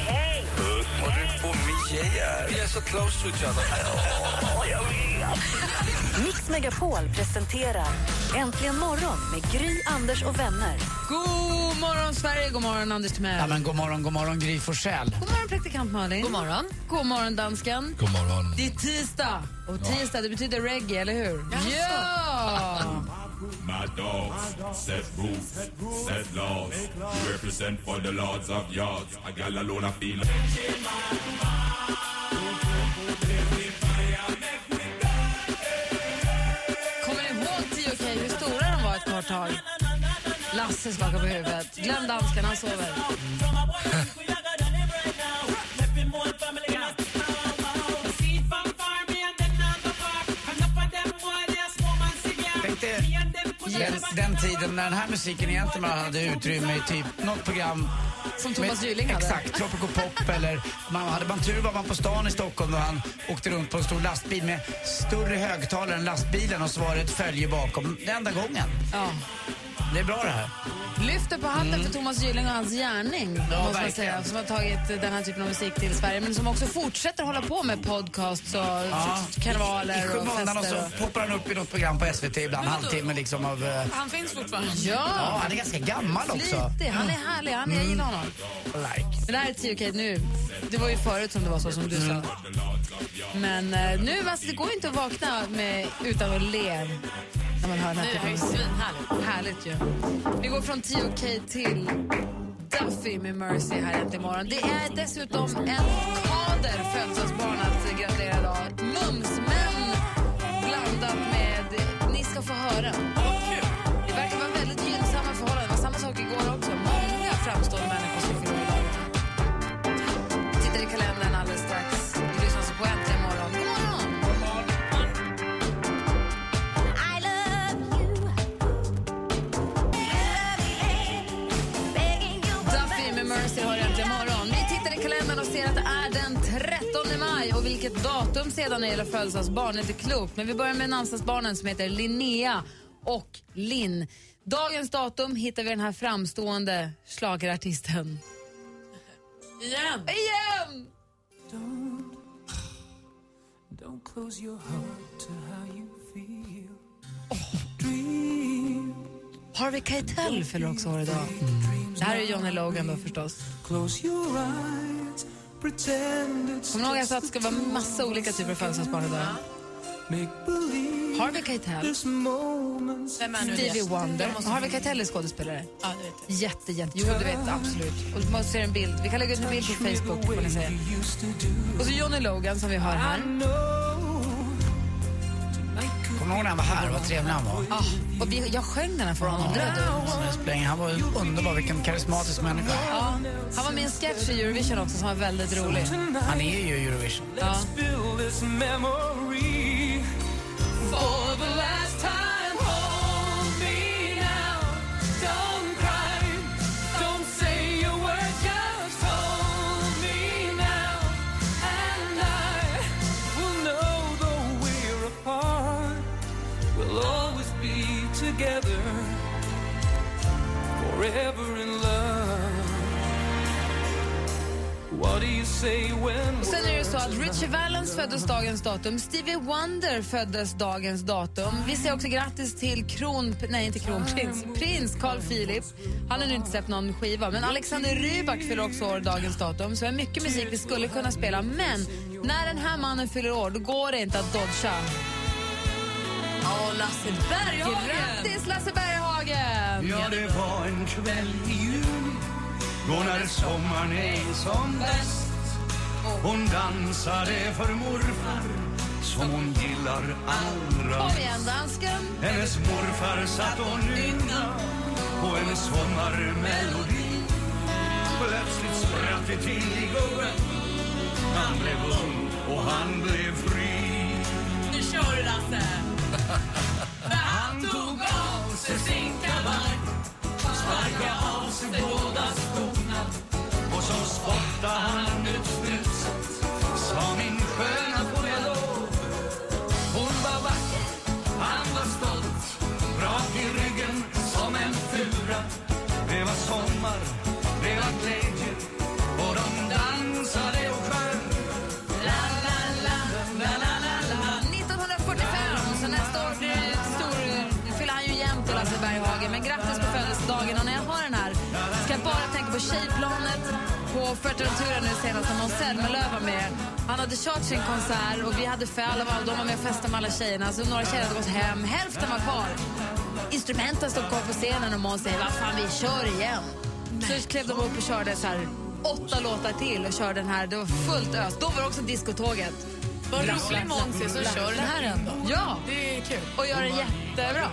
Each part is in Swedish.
Og er Mia. Vi er så close to each other. Mix Megapol presenterar Äntligen morgon med Gry, Anders och vänner. God morgon, Sverige! God morgon, Anders Timell. Ja, men god morgon, god morgon Gry Forssell. God morgon, praktikant Malin. God morgon. God morgon, dansken. God morgon. Det är tisdag. Och tisdag det betyder reggae, eller hur? Ja! My dogs set rules, set laws. We represent for the lords of yards. I got a load of feeling. Kommer ni ihåg 10 okej hur stora de var ett kort tag? Lasse skakar på huvudet. Glöm dansken, han sover. den, den tiden när den här musiken egentligen hade utrymme i typ något program Som Thomas Gylling hade. Exakt, Tropical Pop eller man, hade man tur var man på stan i Stockholm och han åkte runt på en stor lastbil med större högtalare än lastbilen och så var det ett följe bakom. Den enda gången. Ja. Det är bra det här. Lyfter på hatten för Thomas Gylling och hans gärning. måste man säga, som har tagit den här typen av musik till Sverige. Men som också fortsätter hålla på med podcasts och Ja. karnevaler I och skymundan och fester. så poppar han upp i något program på SVT ibland, halvtimme liksom av... eh, Han finns fortfarande. Ja, Ja! han är ganska gammal också. Flitig. Han är härlig. Han, jag gillar honom. Like. Men det här är 10 okej nu. Det var ju förut som det var så som du sa. Men eh, nu, alltså, det går inte att vakna med, utan att le när man hör den här typen av musik. svinhärligt. Härligt ju. Vi går från 10 okej till Duffy med Mercy här äntligen imorgon. Det är dessutom en kader födelsedagsbarn att gratulera idag. Mumsmän blandat med Ni ska få höra. Det vilket datum sedan när det gäller födelsedagsbarn är inte klokt. Men vi börjar med namnsdagsbarnen som heter Linnea och Linn. Dagens datum hittar vi den här framstående schlagerartisten. Igen! Igen! Harvey Keitel fyller också år idag. Det här är Johnny Logan då förstås. Kommer ni ihåg jag sa att det ska vara massa olika typer av födelsedagsbarn idag? Harvey Keitel, Stevie Wonder. Harvey Keitel är skådespelare. Ja, det vet jag. Jätte, jätte, jo du vet absolut. Och du måste se en bild. Vi kan lägga ut en bild på Facebook får ni se. Och så Johnny Logan som vi har här. Kommer ihåg när han var här? Vad trevlig han var. Ah, och vi, jag sjöng den här för honom. Ingen- Han var underbar, vilken karismatisk människa. Ja, han var med i en sketch i Eurovision också som var väldigt rolig. Han är ju Eurovision. Ja. Och sen är det så att Richie Valens föddes dagens datum, Stevie Wonder föddes dagens datum. Vi säger också grattis till kron... Nej, inte kronprins. Prins Carl Philip. Han har nu inte släppt någon skiva, men Alexander Rybak fyller också år dagens datum. Så vi har mycket musik vi skulle kunna spela, men när den här mannen fyller år, då går det inte att dodga. Lasse Berghagen! Grattis Lasse Berghagen! Ja, det var en kväll i juni Då när sommaren är som bäst. Hon dansade för morfar Som hon gillar allra Kom igen dansken! Hennes morfar satt och nynna På en sommarmelodi. Plötsligt spratt det till i gubben. Han blev ung och han blev fri. Nu kör sig båda skorna och så spottar han ut sprut på tjejplanet på Fuerteventura nu senast när Måns Zelmerlöw var med. Han hade kört sin konsert och vi hade föl och de var med och festade med alla tjejerna. Så några tjejer hade gått hem, hälften var kvar. Instrumenten stod kvar på scenen och Måns säger vad fan vi kör igen. Så klev de upp och körde så här åtta låtar till och körde den här. Det var fullt ös. Då var det också diskotåget. Vad rolig Måns är som kör den här ändå. Ja, Det är kul. och gör det jättebra.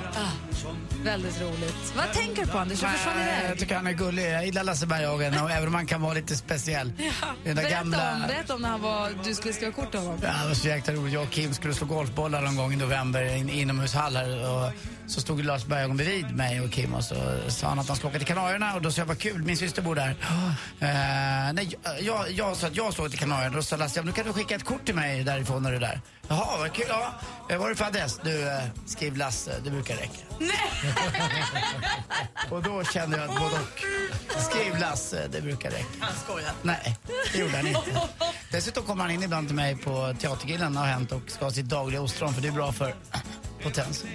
Väldigt roligt. Vad tänker du på Anders? Jag försvann iväg. Jag tycker han är gullig. Jag gillar Lasse Berghagen, och även om han kan vara lite speciell. Den där Berätta, gamla... om, berätta om när han var, du skulle skriva kort till honom. Ja, det var så jäkla roligt. Jag och Kim skulle slå golfbollar någon gång i november i en inomhushall här. Och så stod Lars Berghagen bredvid mig och Kim och så sa han att han skulle åka till Kanarierna och då sa jag vad kul, min syster bor där. Eh, nej, jag, jag sa att jag ska åka till Kanarierna. Då sa Lasse, ja, nu kan du skicka ett kort till mig därifrån när du är där. Jaha, vad kul. Ja. Eh, Vad har du för adress? Du, eh, skriv Lasse, det brukar räcka. och då kände jag att både och. Skriv Lasse, det brukar räcka. Han skojar. Nej, det gjorde han inte. Dessutom kommer han in ibland till mig på Teatergrillen har hänt och ska ha sitt dagliga ostron för det är bra för potensen.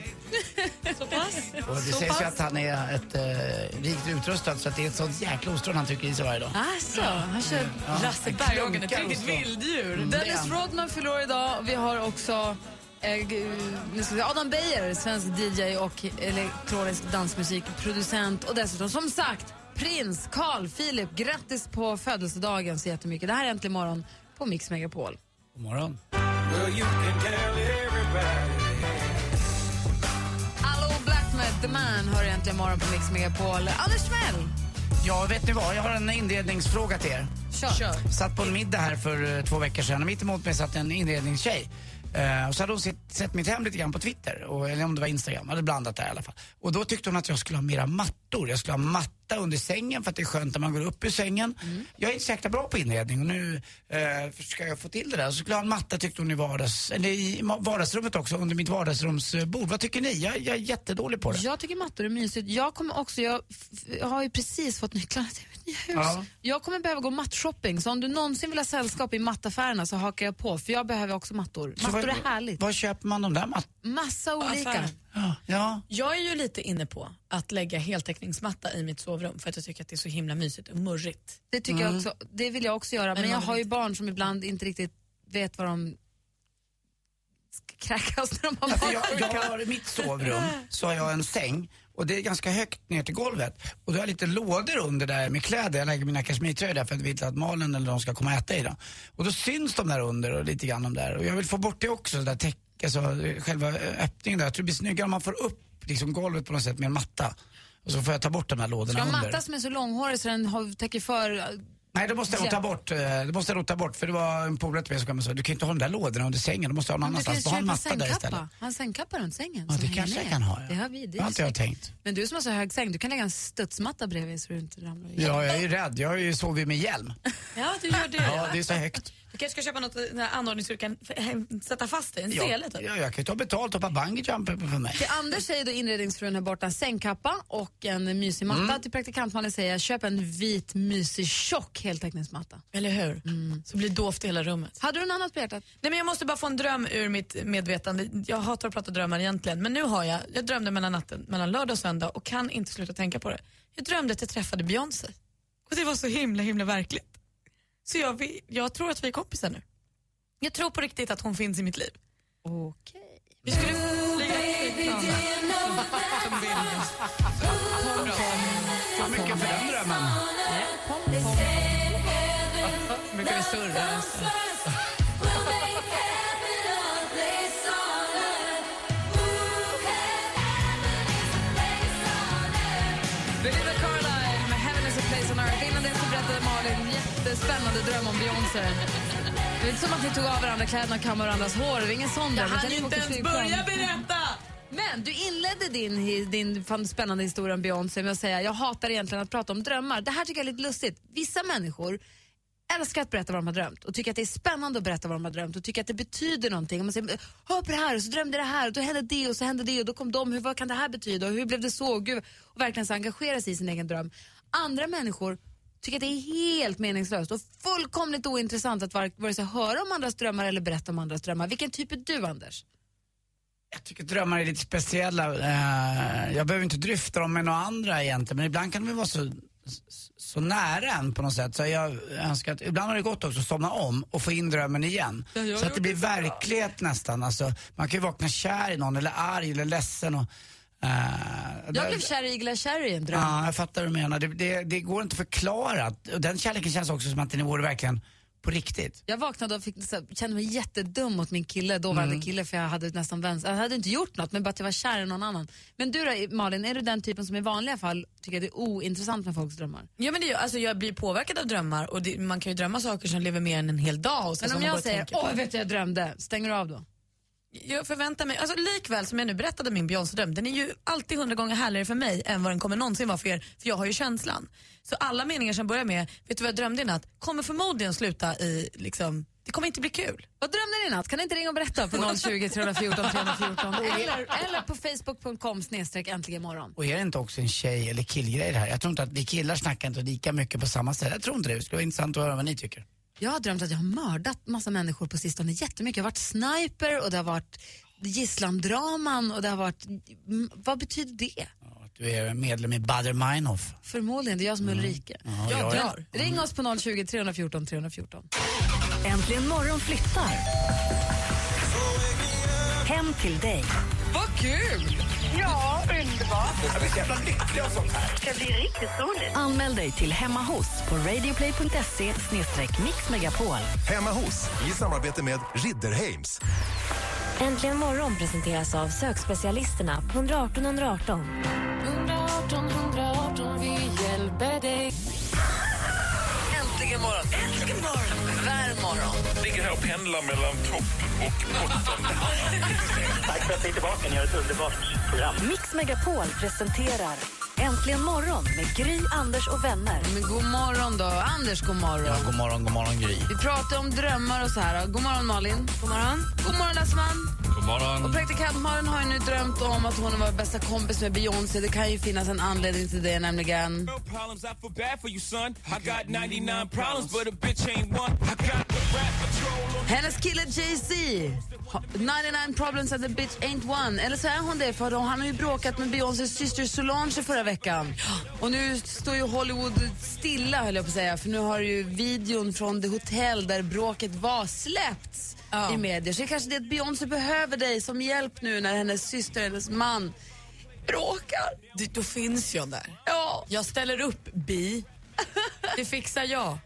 Och det Så sägs ju pass. att han är ett eh, rikt utrustad så att det är ett sånt jäkla ostron han trycker i sig varje dag. Alltså, han kör Lasse en Berghagen, ett riktigt vilddjur. Mm. Dennis. Rodman fyller år idag. Vi har också eh, nu ska vi Adam Beijer, svensk DJ och elektronisk dansmusikproducent. Och dessutom, som sagt, prins Carl Philip. Grattis på födelsedagen så jättemycket. Det här är Äntligen morgon på Mix Megapol. God morgon. Med The Man hör Äntligen morgon på Mix Megapol. Anders Timell, Ja, vet ni vad? Jag har en inredningsfråga till er. kör. Satt på en middag här för eh, två veckor sedan och mitt emot mig satt en inredningstjej. Eh, och så hade hon sett, sett mitt hem lite grann på Twitter, och, eller om det var Instagram, hade blandat där i alla fall. Och då tyckte hon att jag skulle ha mera mattor. Jag skulle ha matta under sängen för att det är skönt när man går upp ur sängen. Jag är inte så jäkla bra på inredning och nu eh, ska jag få till det där. Så skulle jag ha en matta tyckte hon i, vardags, eller i vardagsrummet också, under mitt vardagsrumsbord. Vad tycker ni? Jag, jag är jättedålig på det. Jag tycker mattor är mysigt. Jag kommer också, jag, jag har ju precis fått nycklarna till hus. Ja. Jag kommer behöva gå mattshopping, så om du någonsin vill ha sällskap i mattaffärerna så hakar jag på, för jag behöver också mattor. Så Mattor vad- är härligt. Var köper man de där mattorna? Massa olika. Ja. Jag är ju lite inne på att lägga heltäckningsmatta i mitt sovrum för att jag tycker att det är så himla mysigt och murrigt. Det tycker jag också, det vill jag också göra, men, Men jag har ju barn som ibland inte riktigt vet vad de ska kräkas när de har Alltså jag, jag har I mitt sovrum så har jag en säng och det är ganska högt ner till golvet. Och då har jag lite lådor under där med kläder. Jag lägger mina kashmirtröjor där för att vill inte att Malin eller de ska komma och äta i dem. Och då syns de där under och lite grann de där. Och jag vill få bort det också, det där täck, alltså själva öppningen där. Jag tror det blir snyggare om man får upp liksom golvet på något sätt med en matta. Och så får jag ta bort de här Ska lådorna du ha under. matta som är så långhårig så den har, täcker för... Nej, det måste jag nog ta bort. eh, Det måste jag nog ta bort för det var en polare till mig som kom och sa du kan ju inte ha de där lådorna under sängen, du måste ha någon Men du kan ju annanstans. Köpa matta där sängkappa. Ha en sängkappa runt sängen. Ja, det kanske jag kan ha, ja. Det har vi. Det har inte jag tänkt. Men du som har så hög säng, du kan lägga en studsmatta bredvid så du inte ramlar i. Ja, jag är ju rädd. Jag har ju sovit med hjälm. Ja, du gör det. Ja, det är så högt. Du kanske ska köpa något anordning så du kan f- sätta fast dig, en sele typ. ja, jag kan ju ta betalt och hoppa bungee jump för mig. Till Anders säger då inredningsfrun här borta sängkappa och en mysig matta. Mm. Till praktikantmannen säger jag köp en vit mysig tjock heltäckningsmatta. Eller hur? Så blir det i hela rummet. Hade du något annat på hjärtat? Nej, men jag måste bara få en dröm ur mitt medvetande. Jag hatar att prata drömmar egentligen, men nu har jag, jag drömde mellan natten, mellan lördag och söndag och kan inte sluta tänka på det. Jag drömde att jag träffade Beyoncé. Och det var så himla, himla verkligt. Så jag, jag tror att vi är kompisar nu. Jag tror på riktigt att hon finns i mitt liv. Okej. Vi skulle flyga. Så mycket för den drömmen. Brukar vi surra? Belinda Carlisle med Heaven is a place on earth. Innan det så berättade Malin jättespännande dröm om Beyoncé. Det är inte som att ni tog av varandra kläderna och kammade varandras hår. Det var ingen sån Jag hann inte ens börja berätta! Men du inledde din, din spännande historia om Beyoncé med att säga jag hatar egentligen att prata om drömmar. Det här tycker jag är lite lustigt. Vissa människor älskar att berätta vad de har drömt och tycker att det är spännande att berätta vad de har drömt och tycker att det betyder någonting. Om man säger, hör på det här och så drömde det här och då hände det och så hände det och då kom de, hur, vad kan det här betyda och hur blev det så? Gud, och verkligen så engagera sig i sin egen dröm. Andra människor tycker att det är helt meningslöst och fullkomligt ointressant att vare sig höra om andras drömmar eller berätta om andras drömmar. Vilken typ är du Anders? Jag tycker drömmar är lite speciella. Eh, Jag behöver inte dryfta dem med några andra egentligen, men ibland kan de vara så så nära en på något sätt. Så jag önskar att, ibland har det gått också att somna om och få in drömmen igen. Så att det blir det så bra. verklighet nästan. Alltså, man kan ju vakna kär i någon eller arg eller ledsen. Och, Jag där- blev kär i Igla Cherry i en dröm. Ja, jag fattar vad du menar. Det, det, det går inte att förklara. Den kärleken känns också som att den vore verkligen på riktigt. Jag vaknade och fick, så, kände mig jättedum mot min kille, dåvarande Mm. kille för jag hade nästan vänster, jag hade inte gjort något men bara att jag var kär i någon annan. Men du då Malin, är du den typen som i vanliga fall tycker att det är ointressant med folks drömmar? Ja, men det, alltså, jag blir påverkad av drömmar och det, man kan ju drömma saker som lever mer än en hel dag. Och Men om jag säger, åh vet du jag drömde, stänger du av då? Jag förväntar mig, alltså likväl som jag nu berättade min Beyoncé-dröm, den är ju alltid hundra gånger härligare för mig än vad den kommer någonsin vara för er, för jag har ju känslan. Så alla meningar som börjar med, vet du vad jag drömde i natt, kommer förmodligen sluta i, liksom, det kommer inte bli kul. Vad drömde ni i natt? Kan ni inte ringa och berätta på 020 314 314 eller, eller på facebook.com snedstreck äntligen morgon. Och är det inte också en tjej eller killgrej det här? Jag tror inte att vi killar snackar inte lika mycket på samma sätt. Jag tror inte det. Det skulle vara intressant att höra vad ni tycker. Jag har drömt att jag har mördat massa människor på sistone jättemycket. Jag har varit sniper och det har varit gisslandraman och det har varit... Mm, Vad betyder det? Du är medlem i Bader Meinhof. Förmodligen, det är jag som är Ulrika. Ja, jag är- Men Ring oss på 020 314 314. Äntligen morgon flyttar. Hem till dig. Vad kul! Ja, underbart. Jag blir så jävla lycklig av sånt här. Det ska bli riktigt roligt. Anmäl dig till Hemma hos på radioplay.se mixmegapol. Hemma hos, i samarbete med Ridderheims. Äntligen morgon presenteras av sökspecialisterna på 118 118. 118 118, vi hjälper dig. Äntligen morgon! Äntligen morgon! Morgon. Ligger här och pendlar mellan topp och botten. Tack för att ni är tillbaka. Ni har ett underbart program. Mix Megapol presenterar Äntligen morgon med Gry, Anders och vänner. Men god morgon då. Anders, god morgon. Ja, god morgon, god morgon Gry. Vi pratar om drömmar och så här. God morgon Malin. God morgon. God morgon Lassman. God morgon. Och praktikant Malin har ju nu drömt om att hon var bästa kompis med Beyoncé. Det kan ju finnas en anledning till det nämligen. problems, I feel bad for you, son. I got 99 problems, but a bitch ain't one. I got the rap patrol on Hennes kille Jay-Z. ha- 99 problems and the bitch ain't one. Eller så är hon det, för då, han har ju bråkat med Beyoncés syster Solange förra veckan. Och nu står ju Hollywood stilla, höll jag på att säga. För nu har ju videon från det hotell där bråket var släppts i medier. Så det är kanske det att Beyoncé behöver dig som hjälp nu när hennes syster, hennes man bråkar. Det, då finns jag där. Ja. Jag ställer upp, bi. Det fixar jag.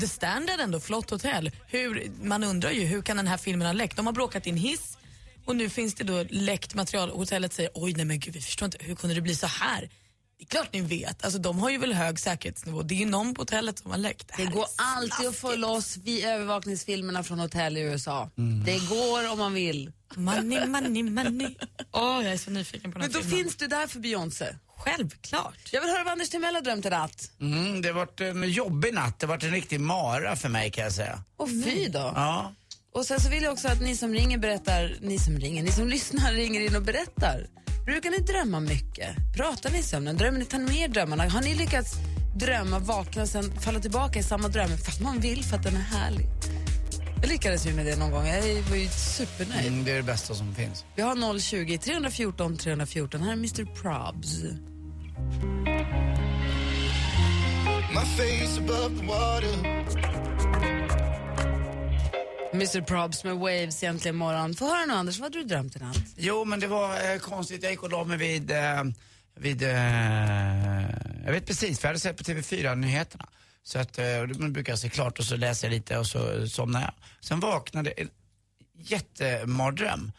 The Standard ändå, flott hotell. Hur, man undrar ju hur kan den här filmen ha läckt? De har bråkat i en hiss och nu finns det då läckt material. Hotellet säger oj nej men gud vi förstår inte, hur kunde det bli så här? Det är klart ni vet, alltså, de har ju väl hög säkerhetsnivå. Det är ju någon på hotellet som har läckt. Det går alltid att få loss vid övervakningsfilmerna från hotell i USA. Det går om man vill. Money, money, money. Åh, jag är så nyfiken på den Men då filmen. finns du där för Beyoncé. Självklart. Jag vill höra vad Anders Timell har drömt i natt. Mm, det har varit en jobbig natt. Det har varit en riktig mara för mig kan jag säga. Och fy då. Ja. Och sen så vill jag också att ni som ringer berättar, ni som ringer, ni som lyssnar ringer in och berättar. Brukar ni drömma mycket? Pratar ni i sömnen? Drömmer ni? Tar ni med drömmarna? Har ni lyckats drömma, vakna och sen falla tillbaka i samma dröm fast man vill för att den är härlig? Jag lyckades ju med det någon gång. Jag var ju supernöjd. Mm, det är det bästa som finns. Vi har 020 314 314. Här är Mr Probs. My face above the water. Mr Probs med Waves egentligen imorgon. Få höra nu Anders, vad har du drömt i natt? Jo, men det var eh, konstigt. Jag gick och la mig vid, eh, vid eh, jag vet precis, för jag hade sett på TV4-nyheterna. Så att, eh, då brukar jag se klart och så läser jag lite och så somnar jag. Sen vaknade en jättemardröm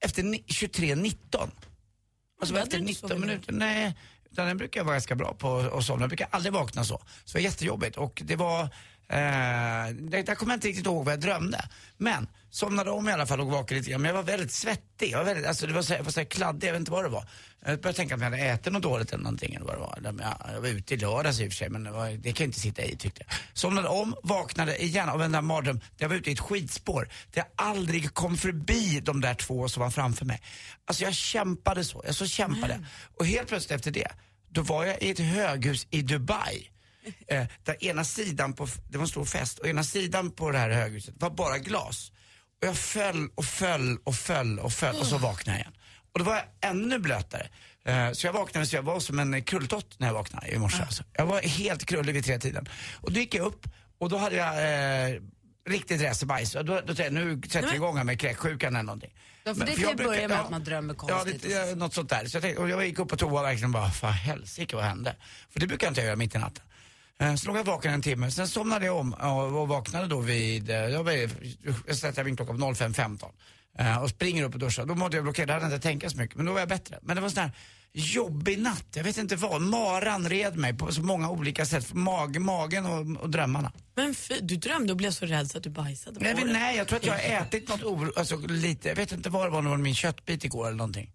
efter ni- 23.19. Alltså hade efter du inte så 19 vid minuter, nej. Utan den brukar jag vara ganska bra på att somna. Jag brukar aldrig vakna så. Så det var jättejobbigt och det var, eh, det, där kommer jag inte riktigt ihåg vad jag drömde. Men somnade om i alla fall och vaknade lite grann. Men jag var väldigt svettig. Jag var väldigt, alltså det var så, jag var så här kladdig, jag vet inte vad det var. Jag började tänka att jag hade ätit något dåligt eller någonting eller vad det var. Jag, jag var ute i lördags i och för sig men det, var, det kan jag inte sitta i tyckte jag. Somnade om, vaknade igen av en där mardröm. Jag var ute i ett skidspår. Där jag aldrig kom förbi de där två som var framför mig. Alltså jag kämpade så, jag så kämpade. Och helt plötsligt efter det, då var jag i ett höghus i Dubai. Eh, där ena sidan på, det var en stor fest, och ena sidan på det här höghuset var bara glas. Och jag föll och föll och föll och föll och så vaknade jag igen. Och då var jag ännu blötare. Eh, Så jag vaknade så jag var som en krulltott när jag vaknade i morse. Alltså. Jag var helt krullig vid tre tiden. Och då gick jag upp och då hade jag eh, riktigt racerbajs. Då, då tänkte jag, nu sätter vi igång här med kräksjukan eller någonting. Ja, för Men- det för kan jag ju börja brukar- med ja. att man drömmer konstigt. ja, något sånt där. Så jag, tänkte, och jag gick upp på toa och verkligen bara, för helsike vad hände? För det brukar jag inte göra mitt i natten. Eh, Så låg jag vaken en timme, sen somnade jag om och vaknade då vid, eh, jag, var, jag sätter min klocka på 05.15 eh, och springer upp och duschar. Då mådde jag blockerad, då hade jag inte tänka så mycket, men då var jag bättre. Men det var sån här jobbig natt, jag vet inte vad. Maran red mig på så många olika sätt, Mag, magen och, och drömmarna. Men fy, du drömde och blev så rädd så att du bajsade på Nej, men nej, jag tror att jag har ätit något oro, alltså lite, jag vet inte vad det var, var min köttbit igår eller någonting.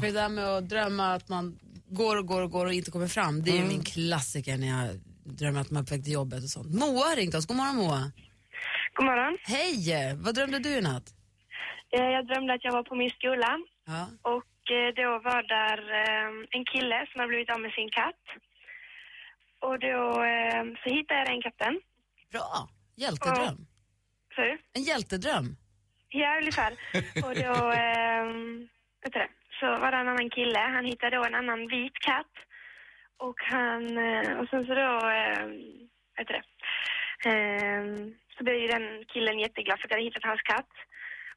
För det där med att drömma att man går och går och går och inte kommer fram, det är ju Mm. min klassiker när jag drömmer att man är på väg till jobbet och sånt. Moa har ringt oss. God morgon Moa. God morgon. Hej! Vad drömde du i natt? Eh, Jag drömde att jag var på min skola Ja. och eh, då var där eh, en kille som hade blivit av med sin katt. Och då så hittade jag den katten. Bra! Hjältedröm. Så, En hjältedröm. ja, ungefär. Och då, vet du det, så var det en annan kille. Han hittade då en annan vit katt. Och han, eh, och sen så då, eh, vet du det, eh, så blev ju den killen jätteglad för att jag hade hittat hans katt.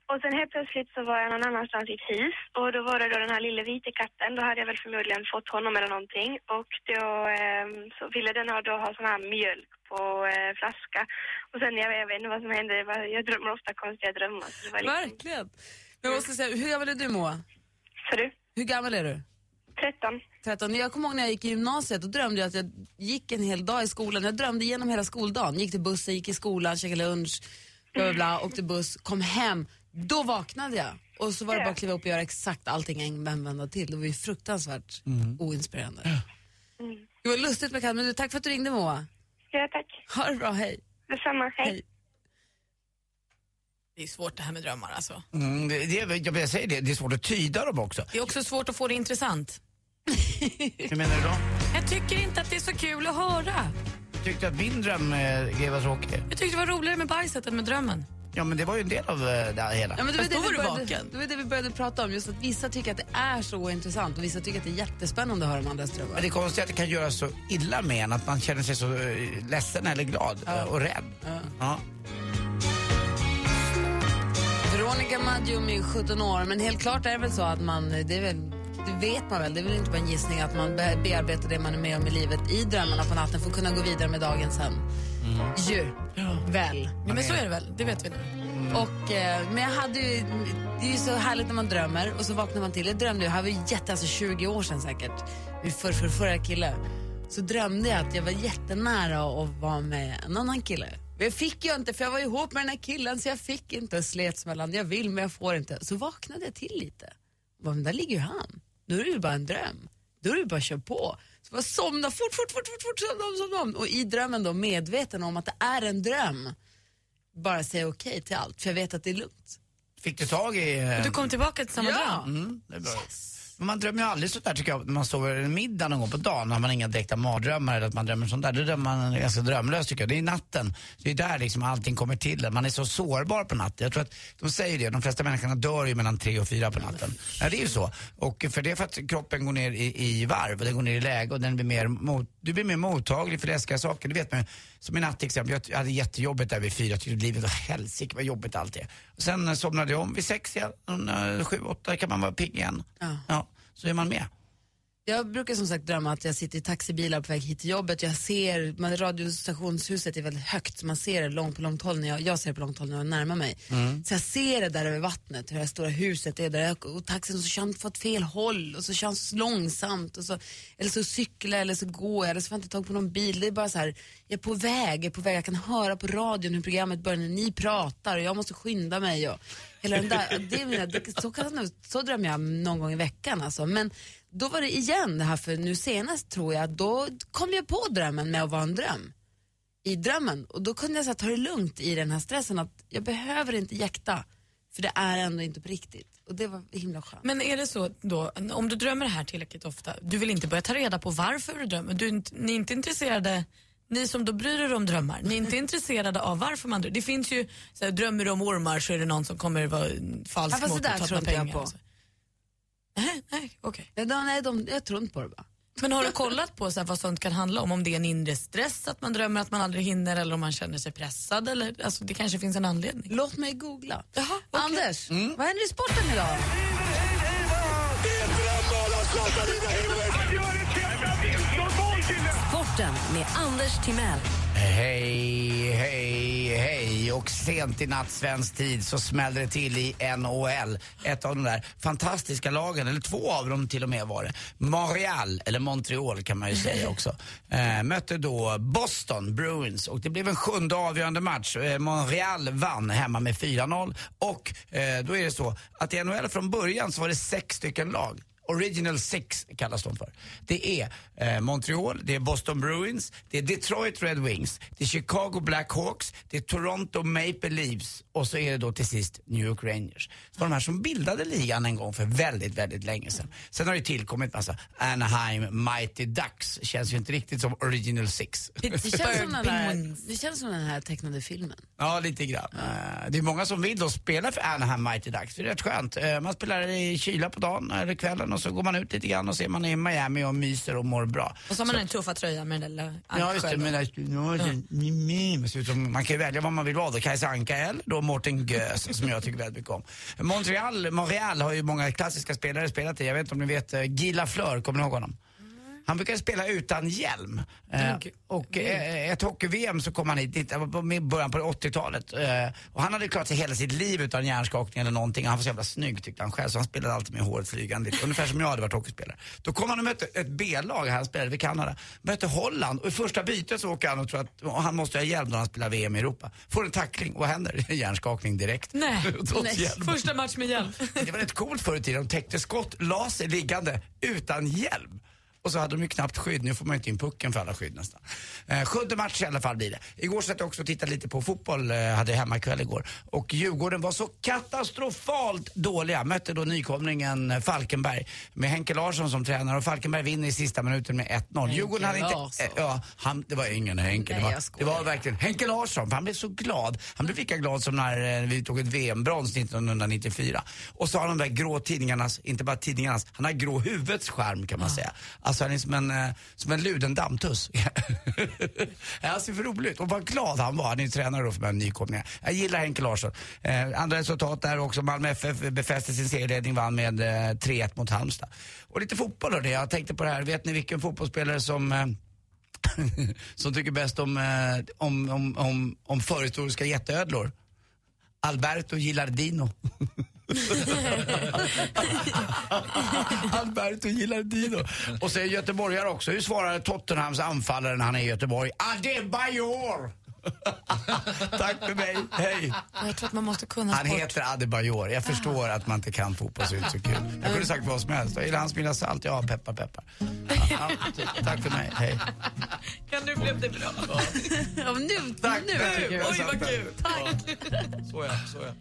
Och sen helt plötsligt så var jag någon annanstans i ett hus och då var det då den här lilla vita katten. Då hade jag väl förmodligen fått honom eller någonting och då eh, så ville den då ha sån här mjölk på eh, flaska. Och sen jag, jag vet inte vad som hände, jag drömmer ofta konstiga drömmar. Så det var liksom, Verkligen. Men jag måste säga, hur gammal är du Moa? Så du? Hur gammal är du? 13. 13. Jag kommer ihåg när jag gick i gymnasiet, då drömde jag att jag gick en hel dag i skolan. Jag drömde igenom hela skoldagen. Gick till bussen, gick i skolan, käkade lunch, bla bla bla, åkte buss, kom hem. Då vaknade jag. Och så var det bara att kliva upp och göra exakt allting en vända till. Det var ju fruktansvärt oinspirerande. Det var lustigt med men du, tack för att du ringde Moa. Ja, tack. Ha det bra, hej. Detsamma, hej. Det är svårt det här med drömmar alltså. Mm, det, det, jag säga det, det är svårt att tyda dem också. Det är också svårt att få det intressant. Hur menar du då? Jag tycker inte att det är så kul att höra. Tyckte du att min drömgrej var tråkig? Jag tyckte det var roligare med bajset än med drömmen. Ja men det var ju en del av eh, det hela. Ja, men det, var det, vi började, vaken. det var det vi började prata om, just att vissa tycker att det är så intressant och vissa tycker att det är jättespännande att höra om andras drömmar. Men det är konstigt att det kan göra så illa med en att man känner sig så eh, ledsen eller glad eh, och rädd. Ja. Veronica Maggio är 17 år, men helt klart är det väl så att man, det, är väl, det vet man väl, det är väl inte bara en gissning att man be- bearbetar det man är med om i livet i drömmarna på natten för att kunna gå vidare med dagen sen. Ju, väl. Ja, men så är det väl, det vet vi nu. Och, eh, men jag hade ju, det är ju så härligt när man drömmer och så vaknar man till. Jag drömde, det här var ju jätte, alltså 20 år sedan säkert, min för, för, förra kille. Så drömde jag att jag var jättenära att vara med en annan kille. Men jag fick ju inte för jag var ihop med den här killen så jag fick inte slets mellan jag vill men jag får inte. Så vaknade jag till lite. Men där ligger ju han. Då är det ju bara en dröm. Då är det ju bara att köra på. Så jag somna fort, fort, fort, fort, fort, somna om, somna om. Och i drömmen då medveten om att det är en dröm. Bara säga okej till allt för jag vet att det är lugnt. Fick du tag i... eh, Du kom tillbaka till samma Ja. dröm? Mm, det är bra. Men man drömmer ju aldrig sådär tycker jag, när man sover en middag någon gång på dagen har man inga direkta mardrömmar eller att man drömmer sånt där. Då drömmer man ganska drömlöst tycker jag. Det är natten, det är där liksom allting kommer till. Man är så sårbar på natten. Jag tror att de säger det, de flesta människorna dör ju mellan tre och fyra på natten. Ja, det är ju så. Och för det är för att kroppen går ner i, i varv och den går ner i läge och den blir mer mot, du blir mer mottaglig för läskiga saker. Det vet man. Som i natt till exempel, jag hade jättejobbigt där vid fyra, tyckte livet var helsike vad jobbigt allt är. Sen somnade jag om vid sex igen, sju, åtta kan man vara pigg igen. Ja. Ja, så är man med. Jag brukar som sagt drömma att jag sitter i taxibilar på väg hit till jobbet. Jag ser, man, radiostationshuset är väldigt högt så man ser det långt på långt håll när jag, jag ser det på långt håll när jag närmar mig. Mm. Så jag ser det där över vattnet, hur det här stora huset är där och taxin så kör han fått fel håll och så kör han så långsamt och så, eller så cyklar jag eller så går jag eller så får jag inte tag på någon bil. Det är bara så här, jag är på väg, jag är på väg, jag kan höra på radion hur programmet börjar när ni pratar och jag måste skynda mig och hela den där, det är mina, det, så, kan, så drömmer jag någon gång i veckan alltså. Men då var det igen det här för nu senast tror jag, då kom jag på drömmen med att vara en dröm. I drömmen. Och då kunde jag så här, ta det lugnt i den här stressen att jag behöver inte jäkta. För det är ändå inte på riktigt. Och det var himla skönt. Men är det så då, om du drömmer det här tillräckligt ofta, du vill inte börja ta reda på varför du drömmer? Du, ni är inte intresserade, ni som då bryr er om drömmar, ni är inte intresserade av varför man drömmer? Det finns ju, så här, drömmer du om ormar så är det någon som kommer vara falsk Ja, mot där ta inte jag pengar. på. Nej, okej. Ja, de, nej, de, jag tror inte på det bara. Men har du kollat på så här, vad sånt kan handla om? Om det är en inre stress, att man drömmer att man aldrig hinner eller om man känner sig pressad. Eller, alltså, det kanske finns en anledning. Låt mig googla. Jaha, Anders, vad händer i sporten idag? Sporten med Anders Timell. Hej, hej, hej. Och sent i natt svensk tid så smällde det till i NHL. Ett av de där fantastiska lagen, eller två av dem till och med var det. Montreal, eller Montreal kan man ju säga också, eh, mötte då Boston Bruins och det blev en sjunde avgörande match. Eh, Montreal vann hemma med 4-0 och eh, då är det så att i NHL från början så var det sex stycken lag. Original Six kallas de för. Det är eh, Montreal, det är Boston Bruins, det är Detroit Red Wings, det är Chicago Blackhawks, det är Toronto Maple Leafs och så är det då till sist New York Rangers. Det var de här som bildade ligan en gång för väldigt, väldigt länge sedan. Sen har det tillkommit massa Anaheim Mighty Ducks, känns ju inte riktigt som Original Six. Det, det, känns som den här, det känns som den här tecknade filmen. Ja, lite grann. Eh, Det är många som vill då spela för Anaheim Mighty Ducks. Det är rätt skönt. Eh, Man spelar i kyla på dagen eller kvällen och så går man ut lite grann och ser man är i Miami och myser och mår bra. Och så har man den tuffa tröjan med den där Ja, just det. Men det, ja, man kan ju välja vad man vill vara. då. Kajsa Anka eller då Mårten Gös som jag tycker väldigt mycket om. Montreal, Montreal har ju många klassiska spelare spelat i. Jag vet inte om ni vet uh, Guy Lafleur, kommer ni ihåg honom? Han brukar spela utan hjälm. Eh, och eh, ett hockey-VM så kom han hit, det var i början på 80-talet. Eh, och han hade klarat sig hela sitt liv utan hjärnskakning eller någonting. Han var så jävla snygg tyckte han själv så han spelade alltid med håret flygande. Ungefär som jag hade varit hockeyspelare. Då kom han och mötte ett B-lag, han spelade vid Kanada. Mötte Holland och i första bytet så åker han och tror att och han måste ha hjälm när han spelar VM i Europa. Får en tackling vad händer? Hjärnskakning direkt. Nej, Nej. första match med hjälm. Det var rätt coolt förr i tiden. De täckte skott, la sig liggande utan hjälm. Och så hade de ju knappt skydd. Nu får man ju inte in pucken för alla skydd nästan. Eh, sjunde match i alla fall blir det. Igår satt jag också och tittade lite på fotboll, eh, hade hemmakväll igår. Och Djurgården var så katastrofalt dåliga. Mötte då nykomlingen Falkenberg med Henke Larsson som tränare och Falkenberg vinner i sista minuten med 1-0. Djurgården hade inte... Eh, ja, han, det var ingen Henke. Nej, det, var, det var verkligen Henke Larsson. För han blev så glad. Han blev lika glad som när eh, vi tog ett VM-brons 1994. Och så har han de där grå tidningarnas, inte bara tidningarnas, han har grå huvudets skärm kan man säga. Alltså Alltså, han är som en, eh, som en luden dammtuss. han ser för roligt ut. Och vad glad han var. Han är ju tränare då för de nykomlingar. Jag gillar Henke Larsson. Eh, andra resultat där också. Malmö FF befäste sin serieledning, vann med eh, 3-1 mot Halmstad. Och lite fotboll hörde jag. Jag tänkte på det här. Vet ni vilken fotbollsspelare som eh, som tycker bäst om, eh, om, om, om, om förhistoriska jätteödlor. Alberto Gillardino. Alberto Gilardino. Och så är göteborgare också. Hur svarar Tottenhams anfallare när han är i Göteborg? Adebayor! Tack för mig, hej. Jag tror att man måste kunna Han sport. heter Adebayor. Jag förstår att man inte kan fotboll så det är inte så kul. Jag kunde sagt vad som helst. Jag gillar hans mina salt. Ja, peppar peppar. Ja, ja, tack för mig, hej. Kan nu blev det bra. Ja, men nu, Tack. nu jag Oj, vad kul. Så ja, så ja.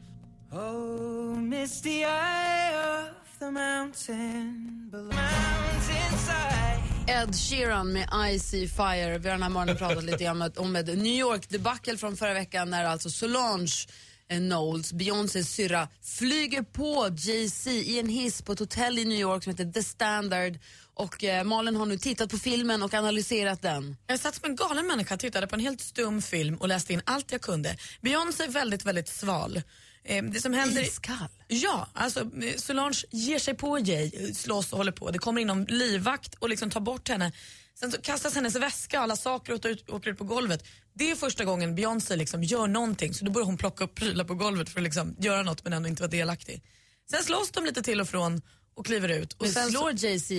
Oh, misty eye of the mountain below. Mountainside. Ed Sheeran med I See Fire. Vi har den här morgonen pratat lite om ett- om ett New York-debacle från förra veckan när alltså Solange eh, Knowles, Beyoncés syrra, flyger på Jay-Z i en hiss på ett hotell i New York som heter The Standard. Och eh, Malin har nu tittat på filmen och analyserat den. Jag satt som en galen människa, tittade på en helt stum film och läste in allt jag kunde. Beyoncé är väldigt, väldigt sval. Eh, Det som händer... Iskall? Ja, alltså eh, Solange ger sig på Jay, slåss och håller på. Det kommer in någon livvakt och liksom tar bort henne. Sen så kastas hennes väska och alla saker och ut, åker ut på golvet. Det är första gången Beyoncé liksom gör någonting så då börjar hon plocka upp prylar på golvet för att liksom göra något men ändå inte vara delaktig. Sen slåss de lite till och från och kliver ut. Och Men sen slår så, Jay-Z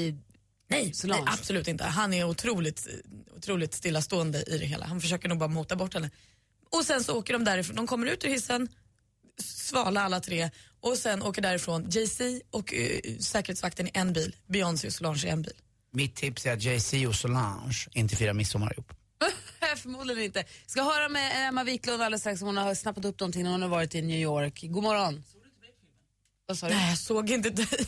nej, nej, absolut inte. Han är otroligt, otroligt stillastående i det hela. Han försöker nog bara mota bort henne. Och sen så åker de därifrån. De kommer ut ur hissen, svala alla tre och sen åker därifrån Jay-Z och eh, säkerhetsvakten i en bil, Beyoncé och Solange i en bil. Mitt tips är att Jay-Z och Solange inte firar midsommar ihop. Förmodligen inte. Ska höra med Emma Wiklund alldeles strax. Hon har snappat upp någonting när hon har varit i New York. God morgon. Vad sa du? Nej, jag såg inte dig.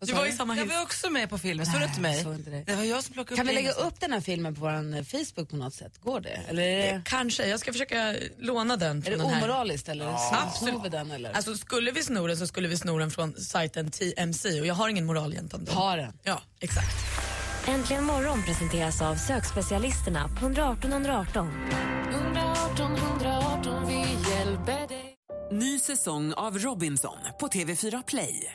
Du var i samma Jag hiss. var också med på filmen, såg du inte mig? jag inte det. Det var jag som plockade upp Kan vi lägga upp den här filmen på vår Facebook på något sätt? Går det? Eller är det, Kanske, jag ska försöka låna den är det den här. omoraliskt eller Ja. snor vi den eller? Alltså skulle vi sno den så skulle vi sno den från sajten TMC och jag har ingen moral gentemot dem. Ta den. Ja, exakt. Äntligen morgon presenteras av sökspecialisterna på 118 118. 118 118, vi hjälper dig. Ny säsong av Robinson på TV4 Play.